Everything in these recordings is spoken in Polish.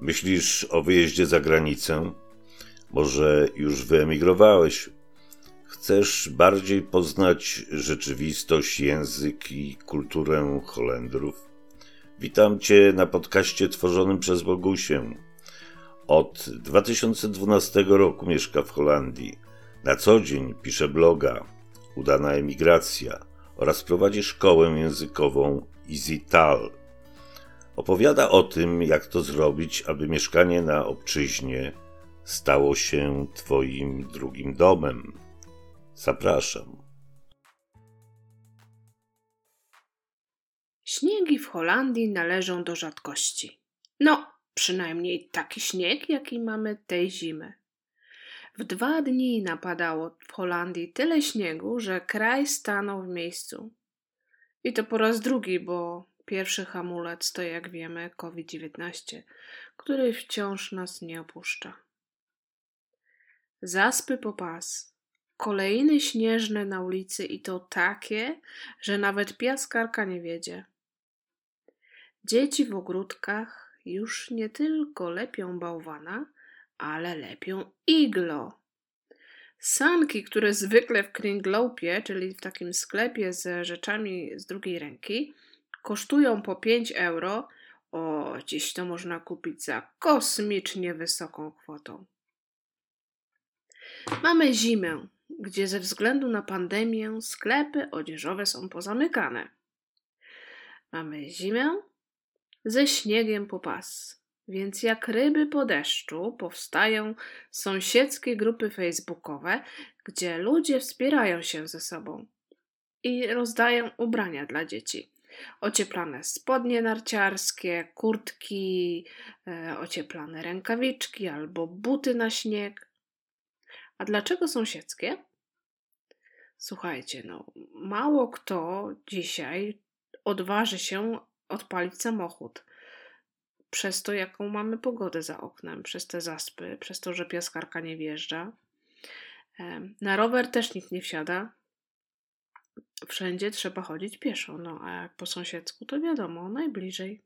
Myślisz o wyjeździe za granicę? Może już wyemigrowałeś? Chcesz bardziej poznać rzeczywistość, język i kulturę Holendrów? Witam Cię na podcaście tworzonym przez Bogusię. Od 2012 roku mieszka w Holandii. Na co dzień pisze bloga Udana emigracja oraz prowadzi szkołę językową EasyTal. Opowiada o tym, jak to zrobić, aby mieszkanie na obczyźnie stało się Twoim drugim domem. Zapraszam. Śniegi w Holandii należą do rzadkości. No, przynajmniej taki śnieg, jaki mamy tej zimy. W dwa dni napadało w Holandii tyle śniegu, że kraj stanął w miejscu. I to po raz drugi, bo pierwszy hamulec to, jak wiemy, COVID-19, który wciąż nas nie opuszcza. Zaspy po pas. Kolejny śnieżne na ulicy i to takie, że nawet piaskarka nie wiedzie. Dzieci w ogródkach już nie tylko lepią bałwana, ale lepią iglo. Sanki, które zwykle w Kringloopie, czyli w takim sklepie z rzeczami z drugiej ręki, kosztują po 5 euro, o, dziś to można kupić za kosmicznie wysoką kwotą. Mamy zimę, gdzie ze względu na pandemię sklepy odzieżowe są pozamykane. Mamy zimę ze śniegiem po pas, więc jak ryby po deszczu powstają sąsiedzkie grupy facebookowe, gdzie ludzie wspierają się ze sobą i rozdają ubrania dla dzieci. Ocieplane spodnie narciarskie, kurtki, e, ocieplane rękawiczki albo buty na śnieg. A dlaczego sąsiedzkie? Słuchajcie, no, mało kto dzisiaj odważy się odpalić samochód. Przez to, jaką mamy pogodę za oknem, przez te zaspy, przez to, że piaskarka nie wjeżdża. Na rower też nikt nie wsiada. Wszędzie trzeba chodzić pieszo, no a jak po sąsiedzku, to wiadomo, najbliżej.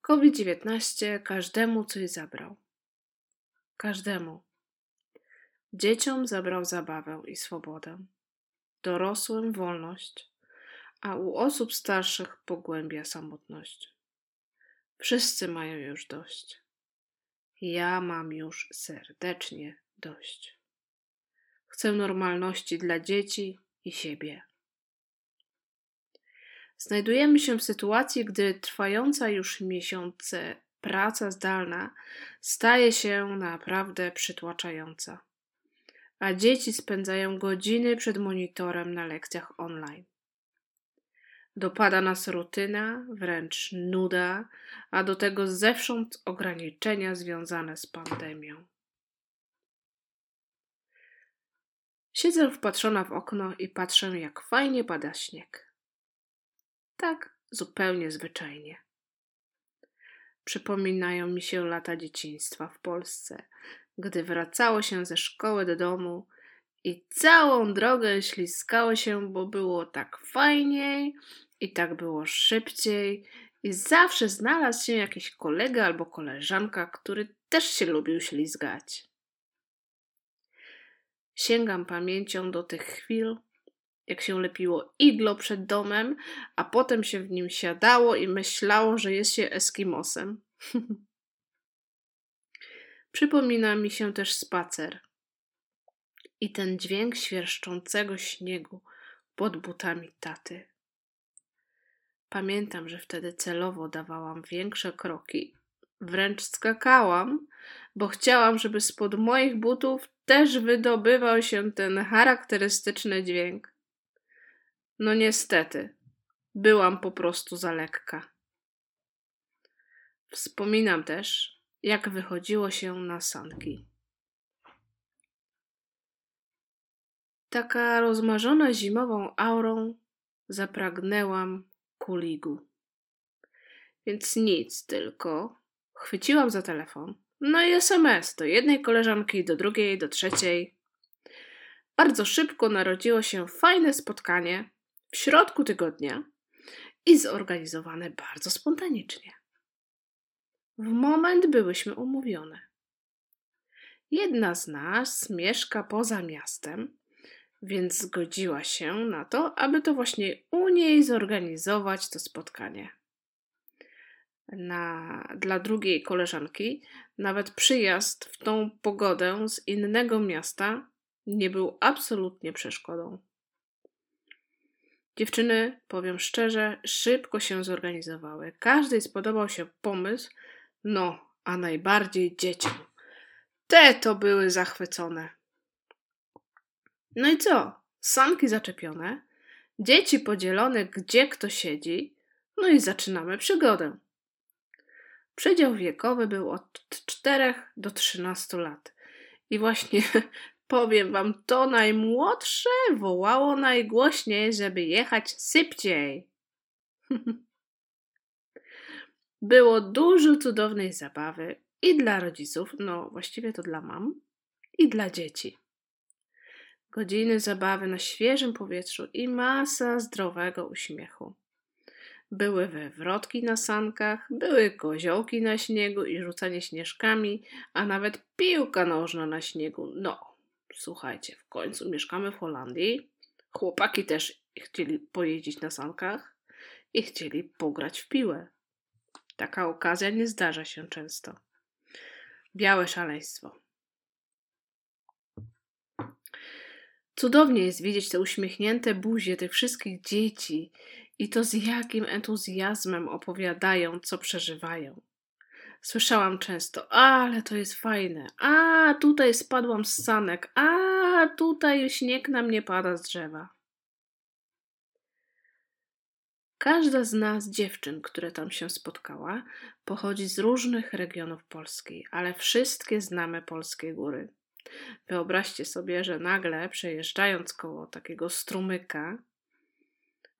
COVID-19 każdemu coś zabrał. Każdemu. Dzieciom zabrał zabawę i swobodę, dorosłym wolność, a u osób starszych pogłębia samotność. Wszyscy mają już dość. Ja mam już serdecznie dość. Chcę normalności dla dzieci i siebie. Znajdujemy się w sytuacji, gdy trwająca już miesiące praca zdalna staje się naprawdę przytłaczająca a dzieci spędzają godziny przed monitorem na lekcjach online. Dopada nas rutyna, wręcz nuda, a do tego zewsząd ograniczenia związane z pandemią. Siedzę wpatrzona w okno i patrzę, jak fajnie pada śnieg. Tak zupełnie zwyczajnie. Przypominają mi się lata dzieciństwa w Polsce, gdy wracało się ze szkoły do domu i całą drogę śliskało się, bo było tak fajniej i tak było szybciej i zawsze znalazł się jakiś kolega albo koleżanka, który też się lubił ślizgać. Sięgam pamięcią do tych chwil, jak się lepiło iglo przed domem, a potem się w nim siadało i myślało, że jest się Eskimosem. Przypomina mi się też spacer i ten dźwięk świerszczącego śniegu pod butami taty. Pamiętam, że wtedy celowo dawałam większe kroki, wręcz skakałam, bo chciałam, żeby spod moich butów też wydobywał się ten charakterystyczny dźwięk. No niestety, byłam po prostu za lekka. Wspominam też, jak wychodziło się na sanki. Taka rozmarzona zimową aurą zapragnęłam kuligu. Więc nic, tylko chwyciłam za telefon. No i SMS do jednej koleżanki, do drugiej, do trzeciej. Bardzo szybko narodziło się fajne spotkanie w środku tygodnia i zorganizowane bardzo spontanicznie. W moment byłyśmy umówione. Jedna z nas mieszka poza miastem, więc zgodziła się na to, aby to właśnie u niej zorganizować to spotkanie. Na, dla drugiej koleżanki nawet przyjazd w tą pogodę z innego miasta nie był absolutnie przeszkodą. Dziewczyny, powiem szczerze, szybko się zorganizowały. Każdej spodobał się pomysł, no, a najbardziej dzieciom. Te to były zachwycone. No i co? Sanki zaczepione, dzieci podzielone, gdzie kto siedzi, no i zaczynamy przygodę. Przedział wiekowy był od 4 do 13 lat. I właśnie powiem wam, to najmłodsze wołało najgłośniej, żeby jechać szybciej. Było dużo cudownej zabawy i dla rodziców, no właściwie to dla mam, i dla dzieci. Godziny zabawy na świeżym powietrzu i masa zdrowego uśmiechu. Były wywrotki na sankach, były koziołki na śniegu i rzucanie śnieżkami, a nawet piłka nożna na śniegu. No, słuchajcie, w końcu mieszkamy w Holandii. Chłopaki też chcieli pojeździć na sankach i chcieli pograć w piłę. Taka okazja nie zdarza się często. Białe szaleństwo. Cudownie jest widzieć te uśmiechnięte buzie tych wszystkich dzieci i to z jakim entuzjazmem opowiadają, co przeżywają. Słyszałam często, ale to jest fajne, a tutaj spadłam z sanek, a tutaj śnieg na mnie pada z drzewa. Każda z nas, dziewczyn, które tam się spotkała, pochodzi z różnych regionów Polski, ale wszystkie znamy polskie góry. Wyobraźcie sobie, że nagle przejeżdżając koło takiego strumyka,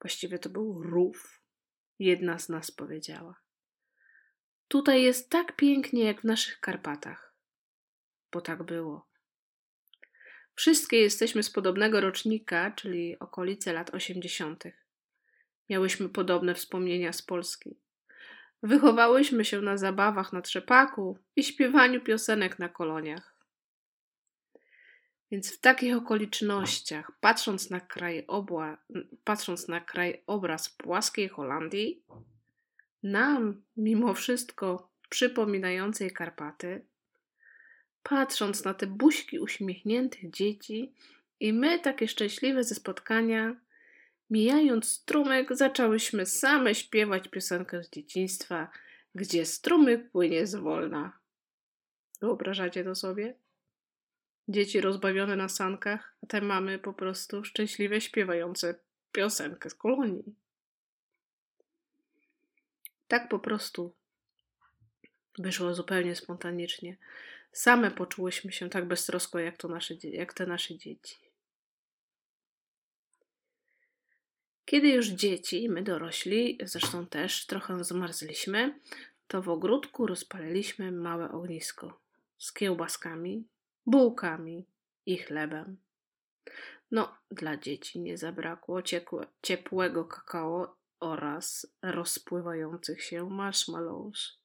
właściwie to był rów, jedna z nas powiedziała: Tutaj jest tak pięknie jak w naszych Karpatach. Bo tak było. Wszystkie jesteśmy z podobnego rocznika, czyli okolice lat osiemdziesiątych. Miałyśmy podobne wspomnienia z Polski. Wychowałyśmy się na zabawach na trzepaku i śpiewaniu piosenek na koloniach. Więc w takich okolicznościach, patrząc na kraj, obła, patrząc na kraj obraz płaskiej Holandii, nam, mimo wszystko przypominającej Karpaty, patrząc na te buźki uśmiechniętych dzieci i my takie szczęśliwe ze spotkania, mijając strumyk, zaczęłyśmy same śpiewać piosenkę z dzieciństwa, gdzie strumyk płynie zwolna. Wyobrażacie to sobie? Dzieci rozbawione na sankach, a te mamy po prostu szczęśliwie śpiewające piosenkę z kolonii. Tak po prostu wyszło zupełnie spontanicznie. Same poczułyśmy się tak beztrosko, jak, to nasze, jak te nasze dzieci. Kiedy już dzieci, my dorośli, zresztą też trochę zmarzliśmy, to w ogródku rozpaliliśmy małe ognisko z kiełbaskami, bułkami i chlebem. No, dla dzieci nie zabrakło ciekłe, ciepłego kakao oraz rozpływających się marshmallows,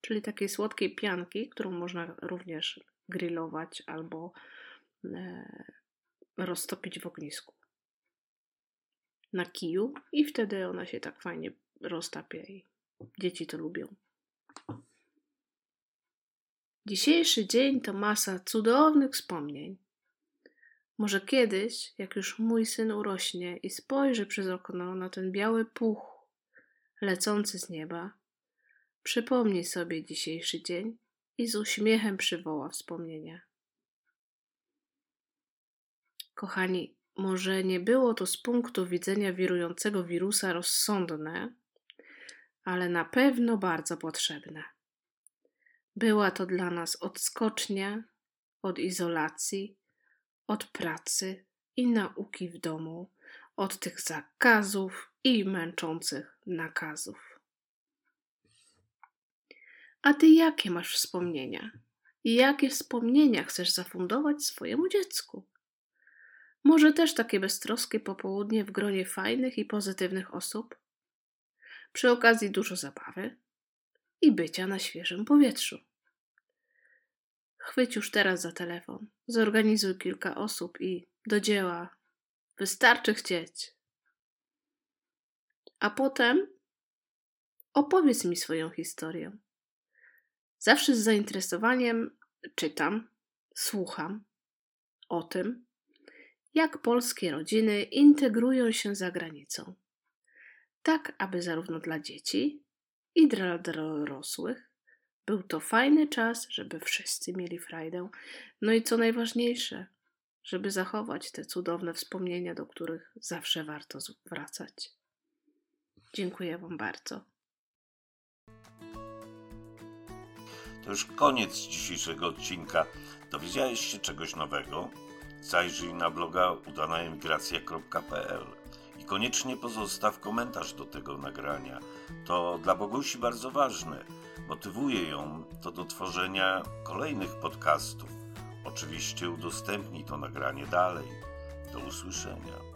czyli takiej słodkiej pianki, którą można również grillować albo e, roztopić w ognisku na kiju i wtedy ona się tak fajnie roztapia i dzieci to lubią. Dzisiejszy dzień to masa cudownych wspomnień. Może kiedyś, jak już mój syn urośnie i spojrzy przez okno na ten biały puch lecący z nieba, przypomnij sobie dzisiejszy dzień i z uśmiechem przywoła wspomnienia. Kochani, może nie było to z punktu widzenia wirującego wirusa rozsądne, ale na pewno bardzo potrzebne. Była to dla nas odskocznia od izolacji, od pracy i nauki w domu, od tych zakazów i męczących nakazów. A ty jakie masz wspomnienia? I jakie wspomnienia chcesz zafundować swojemu dziecku? Może też takie beztroskie popołudnie w gronie fajnych i pozytywnych osób? Przy okazji dużo zabawy, i bycia na świeżym powietrzu. Chwyć już teraz za telefon, zorganizuj kilka osób i do dzieła. Wystarczy chcieć. A potem opowiedz mi swoją historię. Zawsze z zainteresowaniem czytam, słucham o tym, jak polskie rodziny integrują się za granicą, tak aby zarówno dla dzieci i dla dorosłych był to fajny czas, żeby wszyscy mieli frajdę. No i co najważniejsze, żeby zachować te cudowne wspomnienia, do których zawsze warto wracać. Dziękuję Wam bardzo. To już koniec dzisiejszego odcinka. Dowiedziałeś się czegoś nowego? Zajrzyj na bloga udanaemigracja.pl koniecznie pozostaw komentarz do tego nagrania. To dla Bogusi bardzo ważne. Motywuje ją to do tworzenia kolejnych podcastów. Oczywiście udostępnij to nagranie dalej. Do usłyszenia.